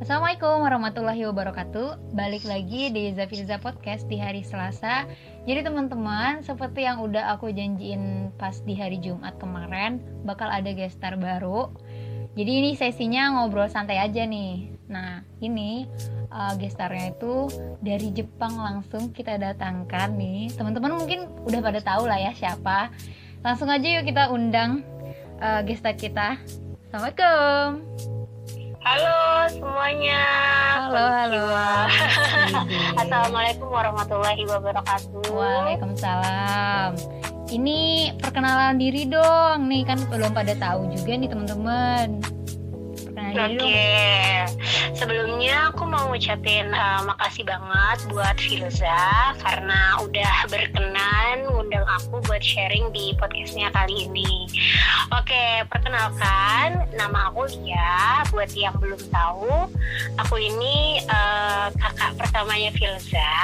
Assalamualaikum warahmatullahi wabarakatuh. Balik lagi di Zafirza Podcast di hari Selasa. Jadi teman-teman seperti yang udah aku janjiin pas di hari Jumat kemarin Bakal ada gestar baru. Jadi ini sesinya ngobrol santai aja nih. Nah ini uh, gestarnya itu dari Jepang langsung kita datangkan nih. Teman-teman mungkin udah pada tahu lah ya siapa. Langsung aja yuk kita undang uh, gestar kita. Assalamualaikum Halo semuanya. Halo, halo. Assalamualaikum warahmatullahi wabarakatuh. Waalaikumsalam. Ini perkenalan diri dong. Nih kan belum pada tahu juga nih teman-teman. Oke, okay. sebelumnya aku mau ngucapin uh, makasih banget buat Filza karena udah berkenan buat sharing di podcastnya kali ini. Oke, perkenalkan nama aku Lia. Buat yang belum tahu, aku ini uh, kakak pertamanya Filza.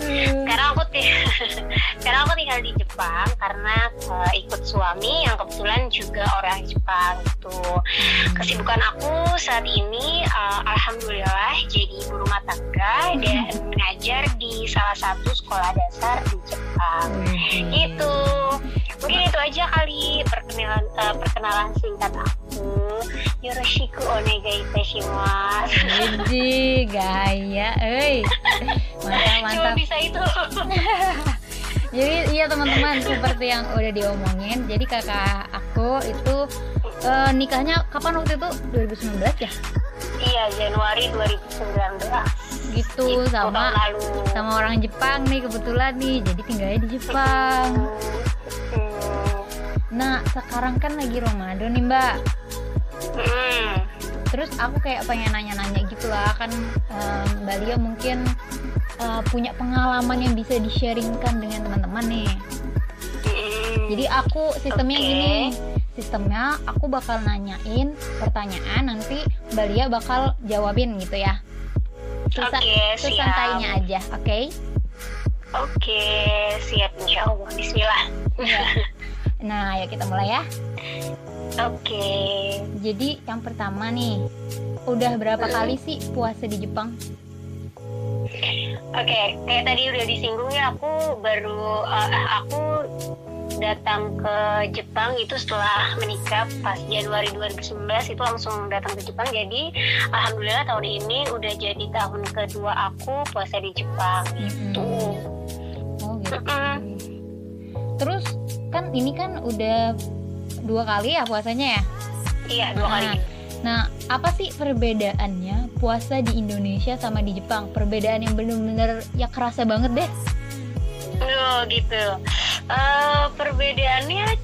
Sekarang aku sekarang aku tinggal di Jepang karena uh, ikut suami yang kebetulan juga orang Jepang. Tuh gitu. kesibukan aku saat ini uh, alhamdulillah jadi ibu rumah tangga dan mengajar di salah satu sekolah dasar di Jepang. Mungkin itu aja kali perkenalan uh, perkenalan singkat aku. Yoroshiku onegai itashimasu. Jadi gaya, eh mantap mantap. Cuma bisa itu. jadi iya teman-teman seperti yang udah diomongin jadi kakak aku itu uh, nikahnya kapan waktu itu 2019 ya iya Januari 2019 gitu itu sama sama orang Jepang nih kebetulan nih jadi tinggalnya di Jepang hmm. nah sekarang kan lagi Ramadan nih mbak hmm. terus aku kayak pengen nanya-nanya gitu lah kan um, Mbak Lia mungkin uh, punya pengalaman yang bisa di-sharingkan dengan teman-teman nih hmm. jadi aku sistemnya okay. gini sistemnya aku bakal nanyain pertanyaan nanti Mbak Lia bakal jawabin gitu ya susah okay, santainya aja oke okay? oke okay, siap insya Allah Bismillah ya. nah ya kita mulai ya oke okay. jadi yang pertama nih udah berapa hmm. kali sih puasa di Jepang Oke, okay, kayak tadi udah disinggung ya, aku baru uh, aku datang ke Jepang itu setelah menikah pas Januari 2019 itu langsung datang ke Jepang jadi alhamdulillah tahun ini udah jadi tahun kedua aku puasa di Jepang itu. Oh gitu. Terus kan ini kan udah dua kali ya puasanya ya? Iya dua nah, kali. Nah apa sih perbedaannya puasa di Indonesia sama di Jepang? Perbedaan yang bener-bener ya kerasa banget deh. Oh gitu Uh, perbedaannya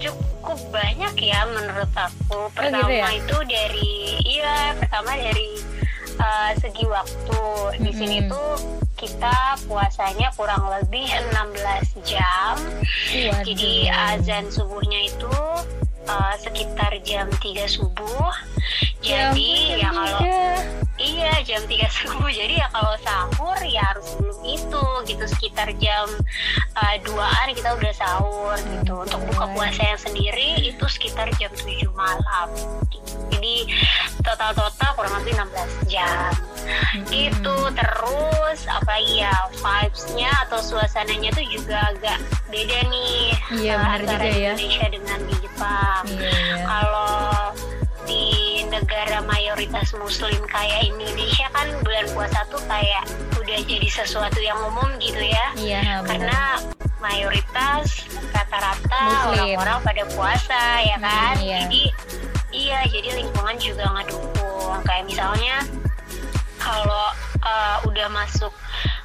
cukup banyak ya menurut aku. Pertama oh, gitu ya? itu dari iya pertama dari uh, segi waktu. Di mm-hmm. sini tuh kita puasanya kurang lebih 16 jam. Waduh. Jadi azan subuhnya itu uh, sekitar jam 3 subuh. Ya Jadi ya, ya kalau iya jam 3 subuh. Jadi ya kalau sahur ya harus sebelum itu gitu sekitar jam uh, 2-an kita udah sahur gitu. Untuk buka puasa yang sendiri itu sekitar jam 7 malam. Jadi total-total kurang lebih 16 jam. Hmm. Gitu terus apa ya vibes-nya atau suasananya tuh juga agak beda nih iya, uh, antara ya. Indonesia dengan di Jepang. Iya, iya. Kalau di negara mayoritas muslim kayak Indonesia kan bulan puasa tuh kayak udah jadi sesuatu yang umum gitu ya. Iya, Karena mayoritas rata-rata orang-orang pada puasa ya hmm, kan. Hmm, iya. Jadi iya, jadi lingkungan juga ngedukung. Kayak misalnya kalau uh, udah masuk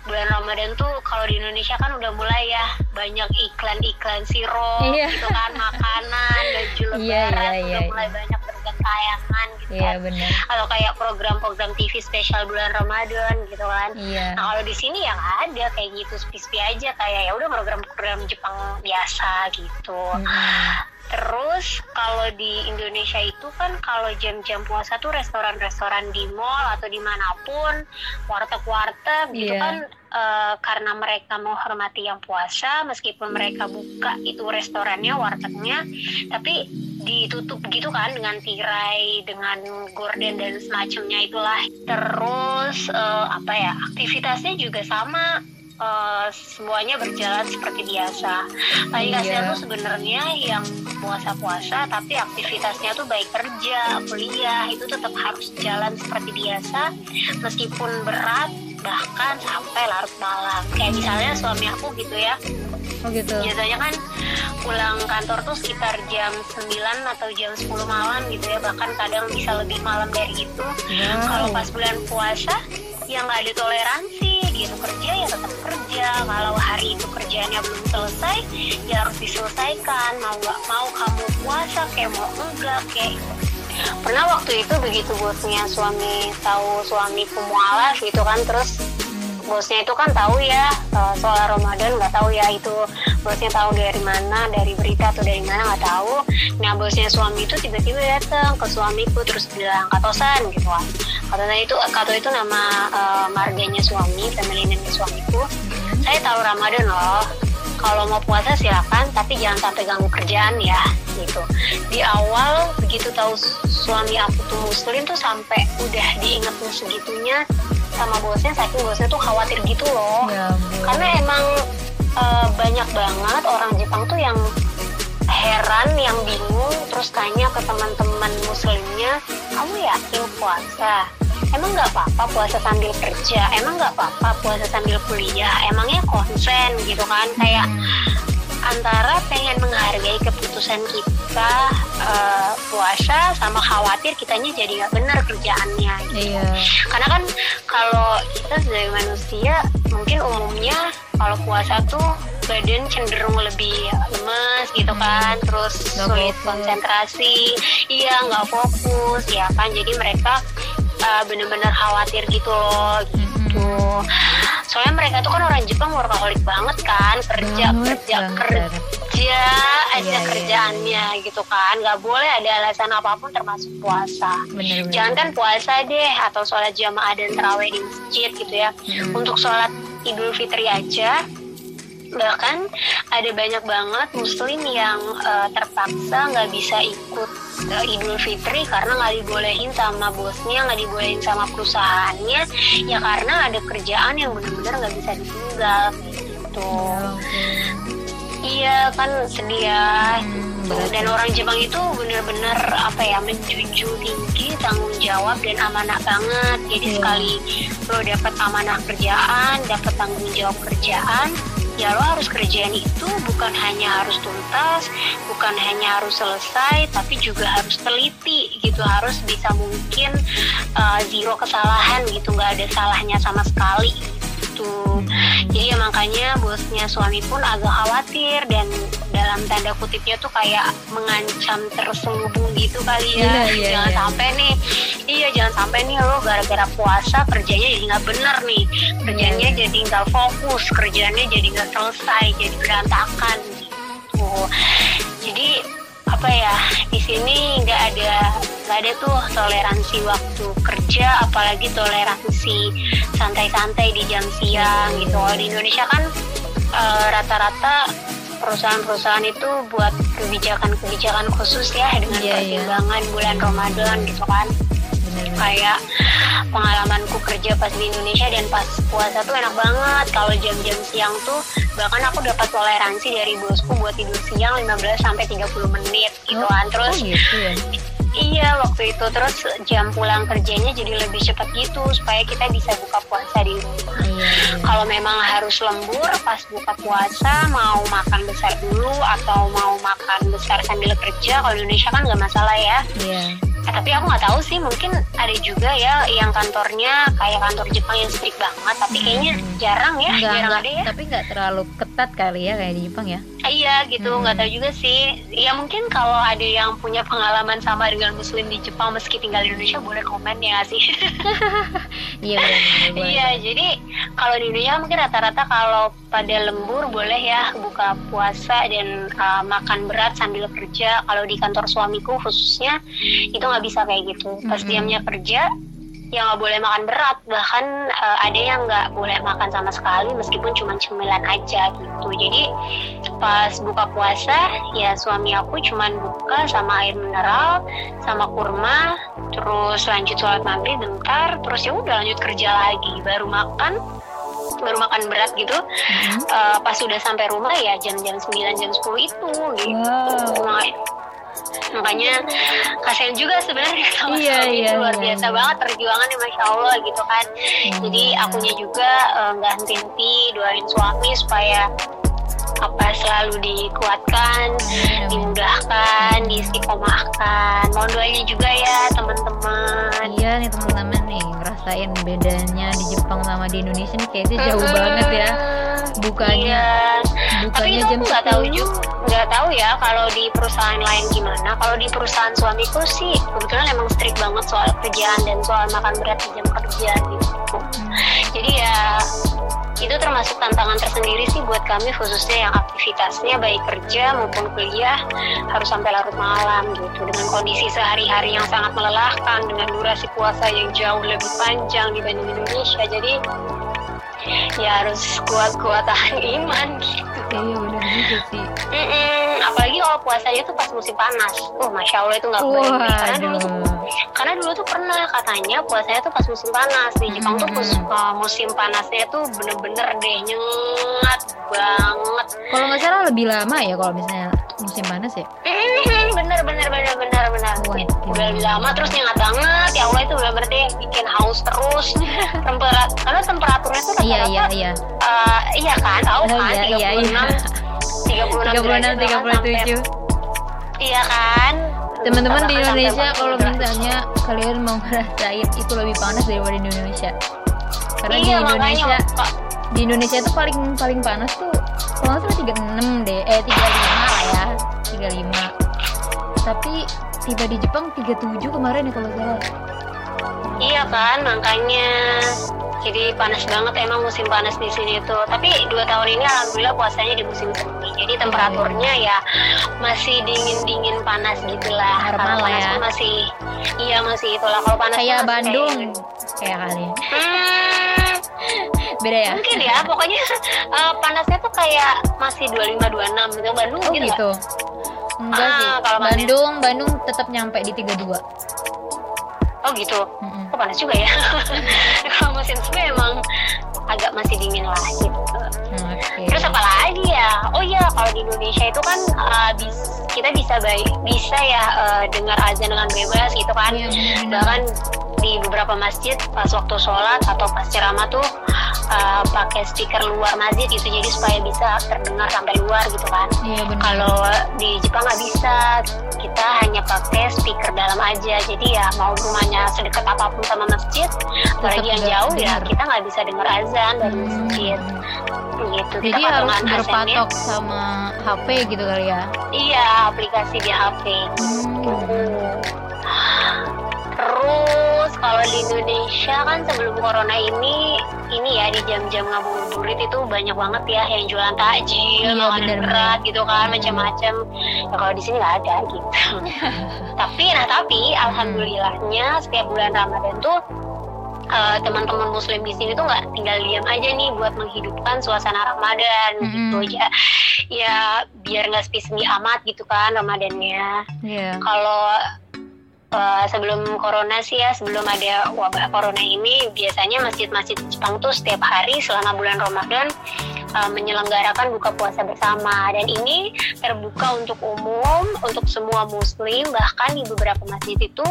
bulan Ramadan tuh kalau di Indonesia kan udah mulai ya banyak iklan-iklan sirup iya. gitu kan makanan baju lebaran iya, iya, udah iya, mulai iya. banyak bergentayangan gitu iya, kan kalau kayak program-program TV spesial bulan Ramadan gitu kan iya. nah kalau di sini yang ada kayak gitu sepi-sepi aja kayak ya udah program-program Jepang biasa gitu hmm. Terus kalau di Indonesia itu kan kalau jam-jam puasa tuh restoran-restoran di mall atau di mana pun warteg-warteg yeah. gitu iya. kan uh, karena mereka menghormati yang puasa meskipun mereka buka itu restorannya wartegnya tapi ditutup gitu kan dengan tirai, dengan gorden dan semacamnya itulah. Terus uh, apa ya aktivitasnya juga sama uh, semuanya berjalan seperti biasa. Tadi iya. kasihan tuh sebenarnya yang puasa-puasa tapi aktivitasnya tuh baik kerja, kuliah itu tetap harus jalan seperti biasa meskipun berat bahkan sampai larut malam. Kayak misalnya suami aku gitu ya. Oh gitu. Biasanya kan pulang kantor tuh sekitar jam 9 atau jam 10 malam gitu ya bahkan kadang bisa lebih malam dari itu. Wow. Kalau pas bulan puasa ya nggak ada toleransi gitu kerja ya tetap kerja kalau hari itu kerjanya belum selesai ya harus diselesaikan mau nggak mau kamu puasa kayak mau enggak kayak pernah waktu itu begitu bosnya suami tahu suamiku mualaf gitu kan terus bosnya itu kan tahu ya uh, soal Ramadan nggak tahu ya itu bosnya tahu dari mana dari berita atau dari mana nggak tahu. Nah bosnya suami itu tiba-tiba datang ke suamiku terus bilang katosan gitu kan. Katosan itu kato itu nama uh, marganya suami family suamiku. Saya tahu Ramadan loh kalau mau puasa silakan tapi jangan sampai ganggu kerjaan ya gitu. Di awal begitu tahu suami aku tuh muslim tuh sampai udah diingetin segitunya sama bosnya saking bosnya tuh khawatir gitu loh. Ya, karena emang uh, banyak banget orang Jepang tuh yang heran yang bingung terus tanya ke teman-teman muslimnya kamu yakin puasa emang nggak apa-apa puasa sambil kerja emang nggak apa-apa puasa sambil kuliah emangnya konsen gitu kan kayak antara pengen menghargai keputusan kita uh, puasa sama khawatir kitanya jadi nggak benar kerjaannya gitu. Iya. Karena kan kalau kita sebagai manusia mungkin umumnya kalau puasa tuh badan cenderung lebih lemes gitu hmm. kan terus sulit konsentrasi iya nggak fokus ya kan jadi mereka uh, bener-bener khawatir gitu loh gitu hmm soalnya mereka tuh kan orang Jepang workaholic banget kan kerja banget, kerja banget. kerja aja iya, iya, kerjaannya gitu kan nggak boleh ada alasan apa pun termasuk puasa bener, bener. jangan kan puasa deh atau sholat jamaah dan terawih di masjid gitu ya hmm. untuk sholat idul fitri aja bahkan ada banyak banget muslim yang uh, terpaksa nggak bisa ikut uh, Idul Fitri karena nggak dibolehin sama bosnya nggak dibolehin sama perusahaannya ya karena ada kerjaan yang benar-benar nggak bisa ditinggal gitu. Iya kan sedih ya hmm, dan orang Jepang itu benar-benar apa ya menjunjung tinggi tanggung jawab dan amanah banget. Jadi yeah. sekali lo dapat amanah kerjaan dapat tanggung jawab kerjaan ya lo harus kerjaan itu bukan hanya harus tuntas, bukan hanya harus selesai, tapi juga harus teliti gitu, harus bisa mungkin uh, zero kesalahan gitu, nggak ada salahnya sama sekali gitu. Jadi ya makanya bosnya suami pun agak khawatir dan dalam tanda kutipnya tuh kayak mengancam terselubung gitu kali ya. Yeah, yeah, jangan yeah. sampai nih, iya jangan sampai nih lo gara-gara puasa kerjanya jadi nggak bener nih, kerjanya yeah. jadi nggak fokus, kerjanya jadi nggak selesai, jadi berantakan gitu. Jadi apa ya di sini nggak ada nggak ada tuh toleransi waktu kerja apalagi toleransi santai-santai di jam siang gitu kalau di Indonesia kan uh, rata-rata perusahaan-perusahaan itu buat kebijakan-kebijakan khusus ya dengan yeah, iya. pertimbangan yeah. bulan Ramadan gitu kan kayak pengalamanku kerja pas di Indonesia dan pas puasa tuh enak banget kalau jam-jam siang tuh bahkan aku dapat toleransi dari bosku buat tidur siang 15 sampai 30 menit gitu kan terus oh, gitu ya? Iya waktu itu terus jam pulang kerjanya jadi lebih cepat gitu supaya kita bisa buka puasa di rumah. Kalau memang harus lembur pas buka puasa mau makan besar dulu atau mau makan besar sambil kerja kalau Indonesia kan nggak masalah ya. Iya. Eh, tapi aku nggak tahu sih mungkin ada juga ya yang kantornya kayak kantor Jepang yang strict banget tapi hmm. kayaknya jarang ya enggak, jarang enggak, ada ya. Tapi nggak terlalu ketat kali ya kayak di Jepang ya? Ah, iya gitu. Nggak hmm. tahu juga sih. Ya mungkin kalau ada yang punya pengalaman sama dengan muslim di Jepang meski tinggal di Indonesia boleh komen ya sih? Iya iya jadi kalau di Indonesia mungkin rata-rata kalau pada lembur boleh ya buka puasa dan uh, makan berat sambil kerja kalau di kantor suamiku khususnya itu nggak bisa kayak gitu pas mm -hmm. diamnya kerja yang nggak boleh makan berat. Bahkan uh, ada yang nggak boleh makan sama sekali meskipun cuma cemilan aja gitu. Jadi pas buka puasa ya suami aku cuma buka sama air mineral sama kurma terus lanjut sholat maghrib bentar terus ya udah lanjut kerja lagi. Baru makan baru makan berat gitu. Mm-hmm. uh, pas sudah sampai rumah ya jam-jam 9 jam 10 itu gitu. Wow. Makanya kasihan juga sebenarnya sama iya, suami iya, itu luar iya, biasa iya. banget perjuangannya masya allah gitu kan hmm. jadi akunya juga eh, nggak uh, henti-henti doain suami supaya apa selalu dikuatkan, hmm. dimudahkan, diistiqomahkan. Mohon doanya juga ya teman-teman. Iya nih teman-teman nih ngerasain bedanya di Jepang sama di Indonesia nih kayaknya jauh banget ya. Bukanya. Iya. Bukanya Tapi itu aku nggak tahu juga, nggak tahu ya kalau di perusahaan lain gimana. Kalau di perusahaan suamiku sih kebetulan emang strict banget soal kerjaan dan soal makan berat di jam kerja gitu. Hmm. Jadi ya itu termasuk tantangan tersendiri sih buat kami khususnya yang aktivitasnya baik kerja maupun kuliah harus sampai larut malam gitu dengan kondisi sehari-hari yang sangat melelahkan dengan durasi puasa yang jauh lebih panjang dibanding Indonesia jadi ya harus kuat-kuat tahan iman gitu. Iya benar juga sih. Mm -mm, apalagi kalau puasanya tuh pas musim panas. Oh masya allah itu nggak boleh. Karena dulu tuh karena dulu tuh pernah katanya puasanya tuh pas musim panas. Di Jepang tuh musim, uh, musim panasnya tuh bener-bener deh nyengat banget. Kalau nggak salah lebih lama ya kalau misalnya musim panas ya bener bener bener bener bener. Udah lebih lama terus nyengat banget. Ya Allah itu udah berarti bikin haus terus. Temperat karena temperaturnya tuh iya iya iya. uh, iya kan? Tahu oh, kan? iya, 36 iya, iya. 36 36 37 iya kan? Teman-teman di Indonesia kalau misalnya kalian mau ngerasain itu lebih panas daripada di Indonesia. Karena iya, di Indonesia makanya, di Indonesia itu paling paling panas tuh kalau nggak salah 36 deh eh 35 lah ya 35 tapi tiba di Jepang 37 kemarin ya kalau salah. Iya kan makanya. Jadi panas banget emang musim panas di sini tuh. Tapi dua tahun ini alhamdulillah puasanya di musim semi jadi temperaturnya ya masih dingin dingin panas gitulah. Normal panas ya. masih iya masih itulah. Kalau panas kayak Bandung. kayak, kali hmm, beda ya? Mungkin ya pokoknya uh, panasnya tuh kayak masih 25 26 gitu. Bandung oh, gitu, gitu. Enggak ah, sih. Kalau Bandung, Bandung tetap nyampe di 32. Oh gitu. Mm -hmm. Oh panas juga ya. kalau musim semi emang agak masih dingin lah gitu. Okay. Terus apa lagi ya? Oh iya, kalau di Indonesia itu kan uh, bis, kita bisa baik bisa ya uh, dengar azan dengan bebas gitu kan. Yeah, Bahkan di beberapa masjid pas waktu sholat atau pas ceramah tuh uh, pakai speaker luar masjid gitu. Jadi supaya bisa terdengar sampai luar gitu kan. Iya, kalau di Jepang nggak bisa. Kita hanya pakai speaker dalam aja. Jadi ya mau rumahnya sedekat apa pun sama masjid apalagi yang jauh ya kita nggak bisa dengar azan dari hmm. masjid. Gitu jadi kita harus berpatok sama HP gitu kali ya? Iya aplikasi di HP gitu. hmm. Terus kalau di Indonesia kan sebelum corona ini ini ya di jam-jam ngabuburit itu banyak banget ya yang jualan takjil, iya, makanan berat gitu kan macam-macam. Ya kalau di sini nggak ada gitu. tapi nah tapi alhamdulillahnya setiap bulan Ramadan tuh uh, teman-teman muslim di sini tuh nggak tinggal diam aja nih buat menghidupkan suasana Ramadan mm -hmm. gitu aja ya biar nggak sepi amat gitu kan Ramadannya yeah. kalau uh, sebelum corona sih ya sebelum ada wabah corona ini biasanya masjid-masjid Jepang tuh setiap hari selama bulan Ramadan uh, menyelenggarakan buka puasa bersama dan ini terbuka untuk umum untuk semua muslim bahkan di beberapa masjid itu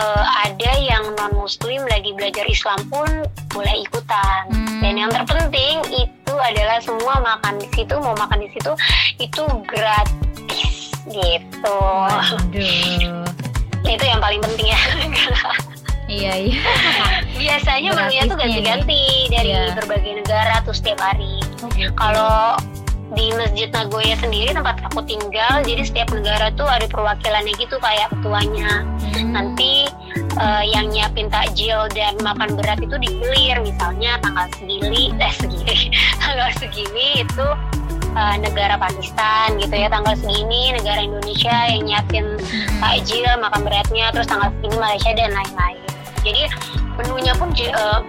uh, ada yang non muslim lagi belajar Islam pun boleh ikutan hmm. dan yang terpenting itu adalah semua makan di situ mau makan di situ itu gratis gitu. Waduh itu yang paling penting ya. Iya iya. Biasanya menunya tuh ganti-ganti dari iya. berbagai negara tuh setiap hari. Oh, gitu. kalau di Masjid Nagoya sendiri tempat aku tinggal jadi setiap negara tuh ada perwakilannya gitu kayak ketuanya. Hmm. nanti uh, yang nyiapin takjil dan makan berat itu digilir. Misalnya tanggal segini eh segini. Tanggal segini itu uh, negara Pakistan gitu ya tanggal segini negara Indonesia yang nyiapin takjil makan beratnya terus tanggal segini Malaysia dan lain-lain jadi menunya pun uh,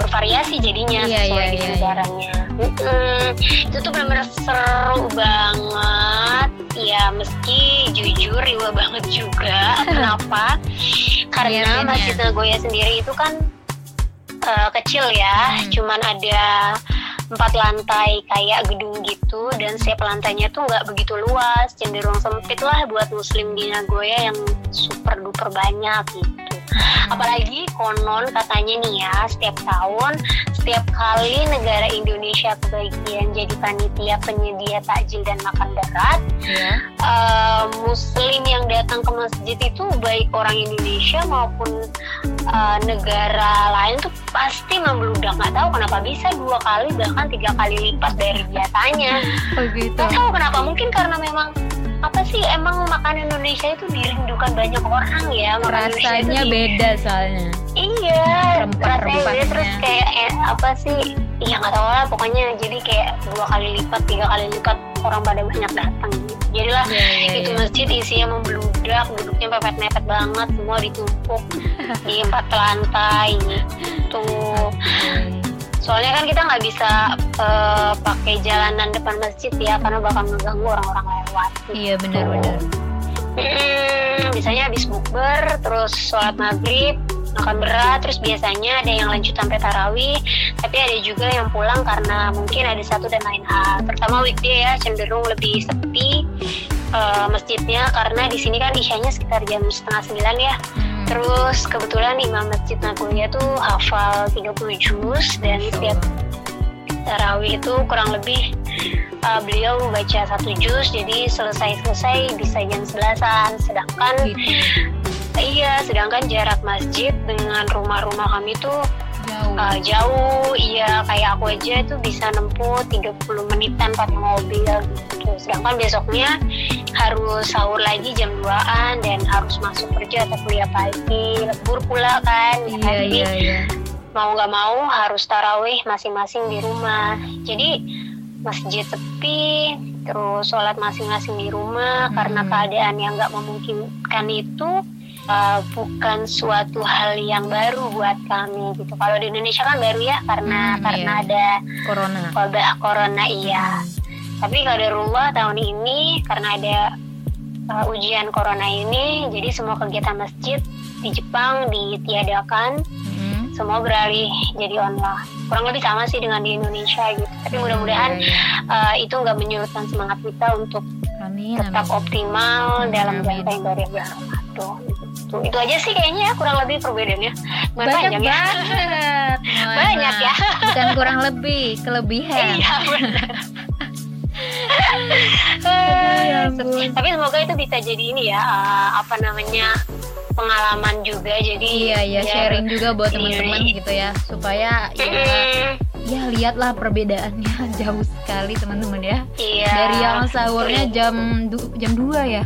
bervariasi jadinya iya, sesuai iya, dengan iya, barangnya. Hmm, itu tuh benar-benar seru banget. Ya meski jujur riwa banget juga. Kenapa? Karena Iya, iya. Masjid Nagoya sendiri itu kan uh, kecil ya, Hmm. cuman ada empat lantai kayak gedung gitu dan setiap lantainya tuh nggak begitu luas cenderung sempit lah buat muslim di Nagoya yang super duper banyak gitu apalagi konon katanya nih ya setiap tahun setiap kali negara Indonesia kebagian jadi panitia penyedia takjil dan makan berat Iya. eh, muslim yang datang ke masjid itu baik orang Indonesia maupun eh, negara lain tuh pasti membludak nggak tahu kenapa bisa dua kali bahkan tiga kali lipat dari biasanya Oh gitu. nggak tahu kenapa mungkin karena memang apa sih emang makanan Indonesia itu dirindukan banyak orang ya makanan Rasanya di- beda soalnya. iya Rempah-rempahnya. rasanya beda terus kayak eh, apa sih ya nggak tahu lah pokoknya jadi kayak dua kali lipat tiga kali lipat orang pada banyak datang jadilah Iya, iya, itu iya. masjid isinya membludak duduknya pepet-mepet banget semua ditumpuk di empat lantai gitu soalnya kan kita nggak bisa eh, pakai jalanan depan masjid ya karena bakal mengganggu orang-orang lewat Iya benar-benar. Hmm, biasanya habis bukber, terus sholat maghrib, makan berat, terus biasanya ada yang lanjut sampai tarawih, tapi ada juga yang pulang karena mungkin ada satu dan lain hal. Pertama weekday ya cenderung lebih sepi eh, masjidnya karena di sini kan isyanya sekitar jam setengah sembilan ya. Hmm. Terus kebetulan imam masjid Nagoya tuh hafal 30 juz dan setiap tarawih itu kurang lebih uh, beliau baca satu juz jadi selesai-selesai bisa jam sebelasan sedangkan Gitu. iya sedangkan jarak masjid dengan rumah-rumah kami tuh Jauh. uh, jauh iya kayak aku aja itu bisa nempuh 30 menitan pakai mobil gitu sedangkan besoknya harus sahur lagi jam 2an dan harus masuk kerja atau kuliah pagi lebur pula kan ya Iya kan? Jadi, iya iya. mau nggak mau harus tarawih masing-masing di rumah. Jadi masjid sepi, terus sholat masing-masing di rumah Hmm. karena keadaan yang nggak memungkinkan itu uh, bukan suatu hal yang baru buat kami gitu. Kalau di Indonesia kan baru ya karena Hmm, karena iya. ada Corona. wabah corona iya. Tapi kaderullah tahun ini karena ada uh, ujian corona ini, jadi semua kegiatan masjid di Jepang ditiadakan Hmm. semua beralih jadi online kurang lebih sama sih dengan di Indonesia gitu tapi mudah-mudahan Iya, iya. uh, itu nggak menyurutkan semangat kita untuk Amin. tetap amin. optimal Amin, dalam jangka yang baru bulan Ramadan gitu. itu aja sih kayaknya ya kurang lebih perbedaannya Bukan Banyak panjang ya banget. Banyak ya. Bukan kurang lebih, kelebihan. iya benar ya tapi semoga itu bisa jadi ini ya uh, apa namanya pengalaman juga. Jadi Iya iya biar- sharing juga buat teman-teman iya. gitu ya supaya ya Mm, ya lihatlah perbedaannya jauh sekali teman-teman ya. Iya. Dari yang sahurnya jam du- jam 2 ya?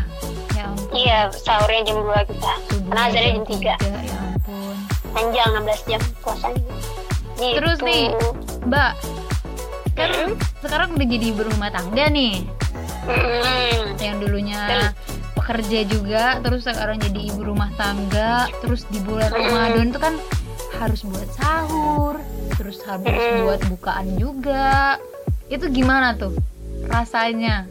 Ya ampun. Iya sahurnya jam 2 kita. Karena azannya jam 3 tiga, ya ampun. Panjang 16 jam puasanya. Gitu. Terus nih, Mbak kan. Sekarang udah jadi berumah tangga nih Mm-mm. yang dulunya Terus? pekerja juga terus sekarang jadi ibu rumah tangga terus di bulan Mm-mm. Ramadan itu kan harus buat sahur terus harus Mm-mm. buat bukaan juga itu gimana tuh rasanya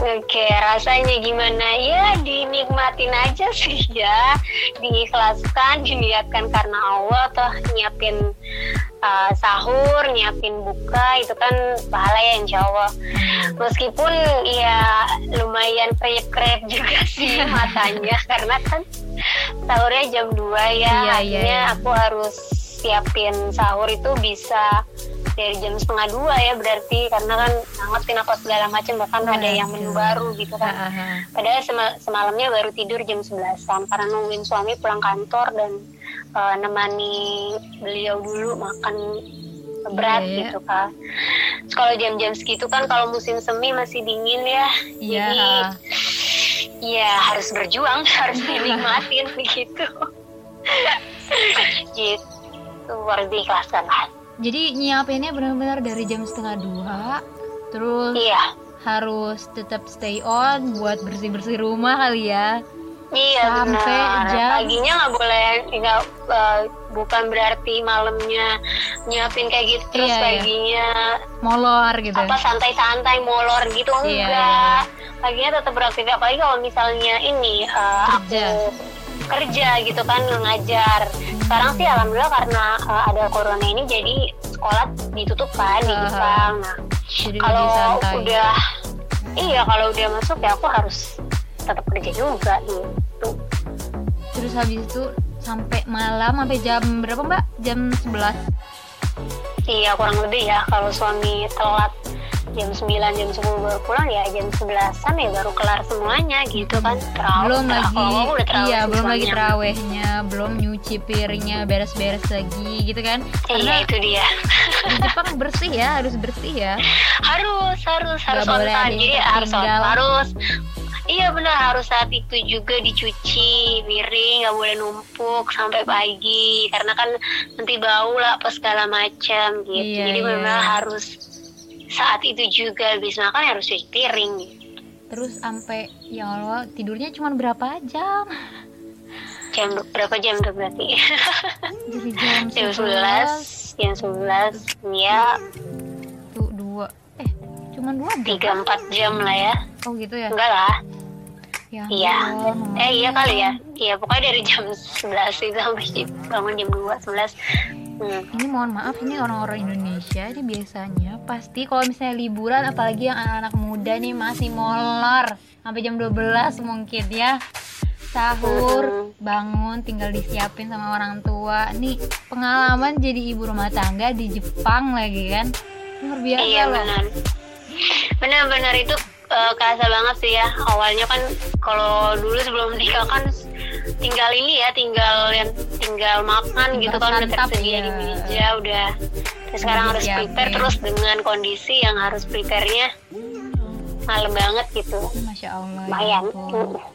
Oke, rasanya gimana? Ya, dinikmatin aja sih ya. Diikhlaskan, diniatkan karena Allah toh nyiapin uh, sahur, nyiapin buka itu kan pahala ya insya Allah. Meskipun ya lumayan krep-krep juga sih matanya karena kan sahurnya jam 2 ya. Iya, iya, Akhirnya iya. aku harus siapin sahur itu bisa dari jam setengah dua ya berarti karena kan ngangetin apa segala macam bahkan ada yang menu Waduh. baru gitu kan. Ah, ah. Padahal sema- semalamnya baru tidur jam 11 karena nungguin suami pulang kantor dan eh, nemani beliau dulu makan berat Iya, iya. gitu kan. Terus kalau jam-jam segitu kan kalau musim semi masih dingin ya. Iya. Jadi ya harus berjuang, harus dinikmatin begitu. gitu harus diikhlaskan lah. jadi nyiapinnya benar-benar dari jam setengah dua terus Iya, harus tetap stay on buat bersih-bersih rumah kali ya Iya sampai benar. jam paginya nggak boleh nggak uh, bukan berarti malamnya nyiapin kayak gitu terus iya, iya. paginya iya. molor gitu apa santai-santai molor gitu iya, enggak iya. paginya tetap beraktivitas apalagi kalau misalnya ini uh, kerja. aku kerja gitu kan ngajar sekarang sih alhamdulillah karena uh, ada corona ini jadi sekolah ditutup kan di Jepang. Nah kalau udah iya kalau udah masuk ya aku harus tetap kerja juga gitu. Terus habis itu sampai malam sampai jam berapa mbak? Jam 11 iya kurang lebih ya kalau suami telat jam 9 jam 10 baru pulang ya jam 11an ya baru kelar semuanya gitu kan. Terawih belum lagi iya belum lagi terawehnya belum nyuci piringnya beres-beres lagi gitu kan. Iya itu dia. di Jepang bersih ya harus bersih ya. Harus harus harus on time jadi harus harus. Iya benar harus saat itu juga dicuci piring nggak boleh numpuk sampai pagi. Karena kan nanti bau lah apa segala macam gitu. Iya, Jadi iya. memang harus saat itu juga habis makan harus cuci piring. Terus sampai ya Allah tidurnya cuma berapa jam? Jam berapa jam tuh berarti? Jadi jam, jam sebelas, jam sebelas, ya. Tuh dua, eh cuma dua tiga empat jam lah ya oh gitu ya enggak lah ya, iya. eh iya kali ya. Iya pokoknya dari jam sebelas itu sampai bangun jam dua sebelas. Hmm. Ini mohon maaf ini orang-orang Indonesia ini biasanya pasti kalau misalnya liburan apalagi yang anak-anak muda nih masih molor sampai jam 12 mungkin ya. Sahur hmm. bangun tinggal disiapin sama orang tua. Nih pengalaman jadi ibu rumah tangga di Jepang lagi kan. Luar biasa iya, loh. benar. Benar-benar itu uh, kerasa banget sih ya. Awalnya kan kalau dulu sebelum nikah kan tinggal ini ya tinggal yang tinggal makan gitu kan udah tersedia ya. di meja udah. Terus sekarang harus prepare ya. terus dengan kondisi yang harus prepare-nya. Malam banget gitu. Masya allah lumayan. ya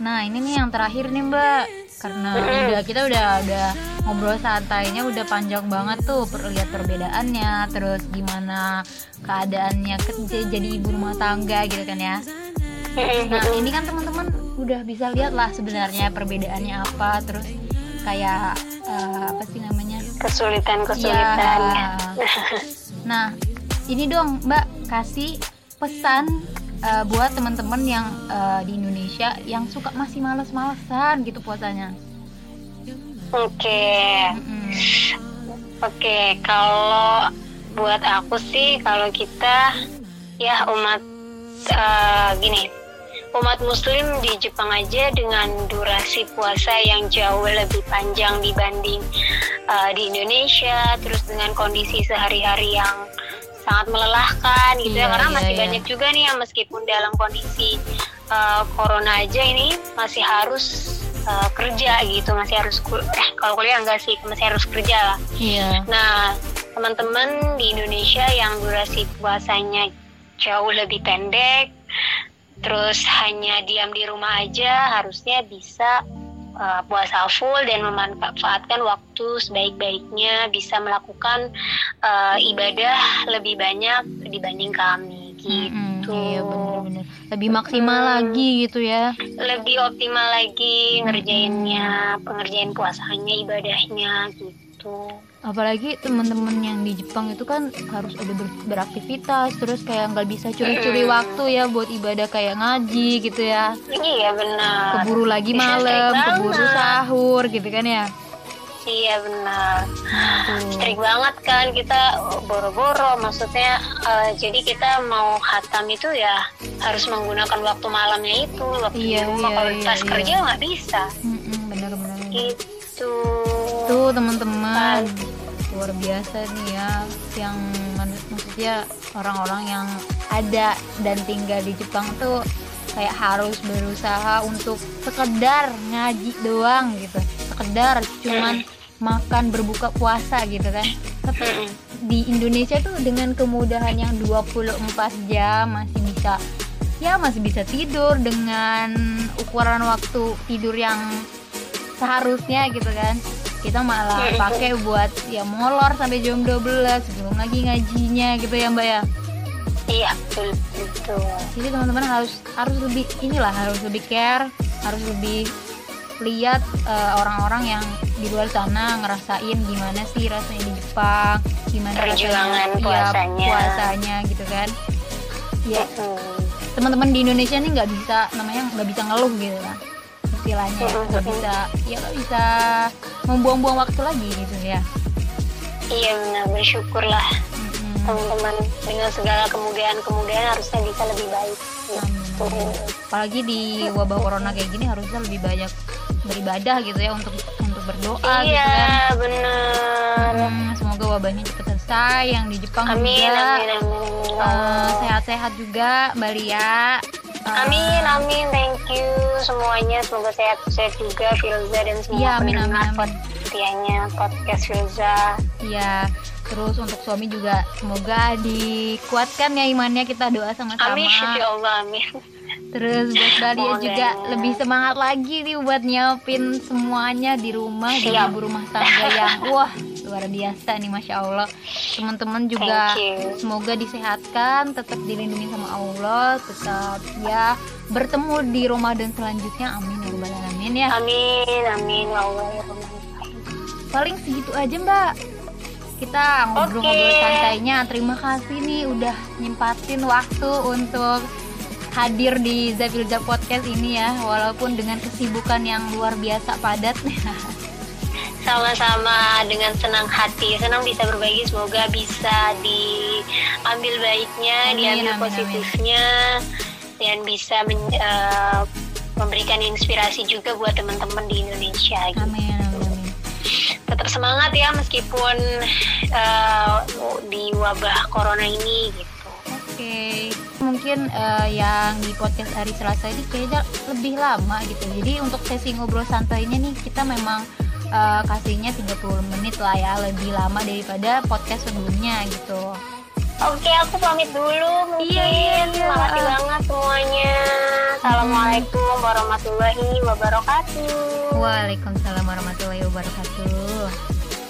nah ini nih yang terakhir nih mbak karena udah kita udah udah ngobrol santainya udah panjang banget tuh lihat perbedaannya terus gimana keadaannya kerja jadi ibu rumah tangga gitu kan ya. Nah ini kan teman-teman udah bisa lihat lah sebenarnya perbedaannya apa terus kayak uh, apa sih namanya? Kesulitan kesulitan ya. nah ini dong mbak kasih pesan uh, buat teman-teman yang uh, di Indonesia yang suka masih males-malesan gitu puasanya. Oke. Okay. Mm-hmm. Oke, okay, kalau buat aku sih kalau kita ya umat uh, gini, umat muslim di Jepang aja dengan durasi puasa yang jauh lebih panjang dibanding uh, di Indonesia, terus dengan kondisi sehari-hari yang sangat melelahkan gitu ya, iya, ya karena iya, masih iya. banyak juga nih yang meskipun dalam kondisi uh, corona aja ini masih harus uh, kerja gitu masih harus eh kalau kuliah enggak sih masih harus kerja lah iya. nah teman-teman di Indonesia yang durasi puasanya jauh lebih pendek terus hanya diam di rumah aja harusnya bisa uh, puasa full dan memanfaatkan waktu sebaik-baiknya bisa melakukan uh, ibadah lebih banyak dibanding kami gitu. Hmm, iya benar-benar. Lebih maksimal hmm, lagi gitu ya. Lebih optimal lagi ngerjainnya, pengerjaan puasanya, ibadahnya gitu apalagi teman-teman yang di Jepang itu kan harus ada ber beraktivitas terus kayak nggak bisa curi-curi waktu ya buat ibadah kayak ngaji gitu ya. Iya benar. Keburu lagi malam keburu sahur gitu kan ya. Iya benar. Strik banget kan kita boro-boro maksudnya uh, jadi kita mau hatam itu ya harus menggunakan waktu malamnya itu waktu iya, rumah. iya, kalau iya, iya. kerja nggak bisa. Benar-benar. Gitu tuh teman-teman. Luar biasa nih ya yang maksudnya orang-orang yang ada dan tinggal di Jepang tuh kayak harus berusaha untuk sekedar ngaji doang gitu. Sekedar cuman makan berbuka puasa gitu kan. Tapi di Indonesia tuh dengan kemudahan yang 24 jam masih bisa ya masih bisa tidur dengan ukuran waktu tidur yang seharusnya gitu kan kita malah pakai buat ya molor sampai jam 12 belum lagi ngajinya gitu ya mbak ya? Iya betul betul. Jadi teman-teman harus harus lebih inilah harus lebih care harus lebih lihat uh, orang-orang yang di luar sana ngerasain gimana sih rasanya di Jepang gimana perjuangan rasanya, puasanya. ya, puasanya gitu kan? Ya teman-teman di Indonesia nih nggak bisa namanya nggak bisa ngeluh gitu kan istilahnya nggak bisa ya nggak bisa membuang-buang waktu lagi gitu ya. Iya benar. Bersyukurlah teman-teman. Dengan segala kemudahan-kemudahan harusnya bisa lebih baik. Gitu. apalagi di wabah corona kayak gini harusnya lebih banyak beribadah gitu ya untuk untuk berdoa iya, gitu kan. benar. Hmm, semoga wabahnya cepat selesai yang di Jepang amin, juga. amin, amin, uh, sehat-sehat juga Mbak Lia amin amin. Thank you semuanya. Semoga sehat-sehat juga Filza dan semua iya, amin, amin, amin. setianya podcast Filza. Iya terus untuk suami juga semoga dikuatkan ya imannya. Kita doa sama-sama. Amin ya Allah amin. Terus buat Dalia juga lebih semangat lagi nih buat nyiapin semuanya di rumah di ibu rumah tangga yang wah luar biasa nih masya Allah. Teman-teman juga semoga disehatkan tetap dilindungi sama Allah tetap ya bertemu di Ramadan selanjutnya. Amin ya rabbal alamin ya. Amin amin ya Allah ya paling segitu aja mbak. Kita ngobrol-ngobrol okay. santainya. Terima kasih nih udah nyempatin waktu untuk hadir di Zavilja Podcast ini ya. Walaupun dengan kesibukan yang luar biasa padat sama-sama dengan senang hati senang bisa berbagi semoga bisa diambil baiknya amin, diambil amin, positifnya amin. dan bisa men, uh, memberikan inspirasi juga buat teman-teman di Indonesia gitu. amin, tetap semangat ya meskipun uh, di wabah corona ini gitu okay. mungkin uh, yang di podcast hari Selasa ini kayaknya lebih lama gitu jadi untuk sesi ngobrol santainya nih kita memang uh, kasihnya 30 menit lah ya lebih lama daripada podcast sebelumnya gitu Oke, aku pamit dulu mungkin. Iya, iya, iya. Terima kasih banget semuanya. Assalamualaikum warahmatullahi wabarakatuh. Waalaikumsalam warahmatullahi wabarakatuh.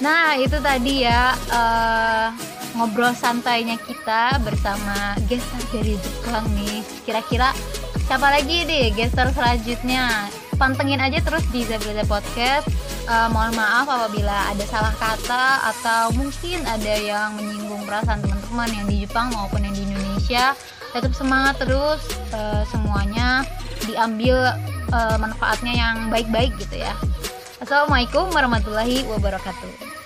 Nah, itu tadi ya uh, ngobrol santainya kita bersama gestar dari Jepang nih. Kira-kira siapa lagi deh gestar selanjutnya? Pantengin aja terus di Zabilza Podcast. Uh, mohon maaf apabila ada salah kata atau mungkin ada yang menyinggung perasaan teman-teman yang di Jepang maupun yang di Indonesia. Tetap semangat terus uh, semuanya diambil uh, manfaatnya yang baik-baik gitu ya. Assalamualaikum warahmatullahi wabarakatuh.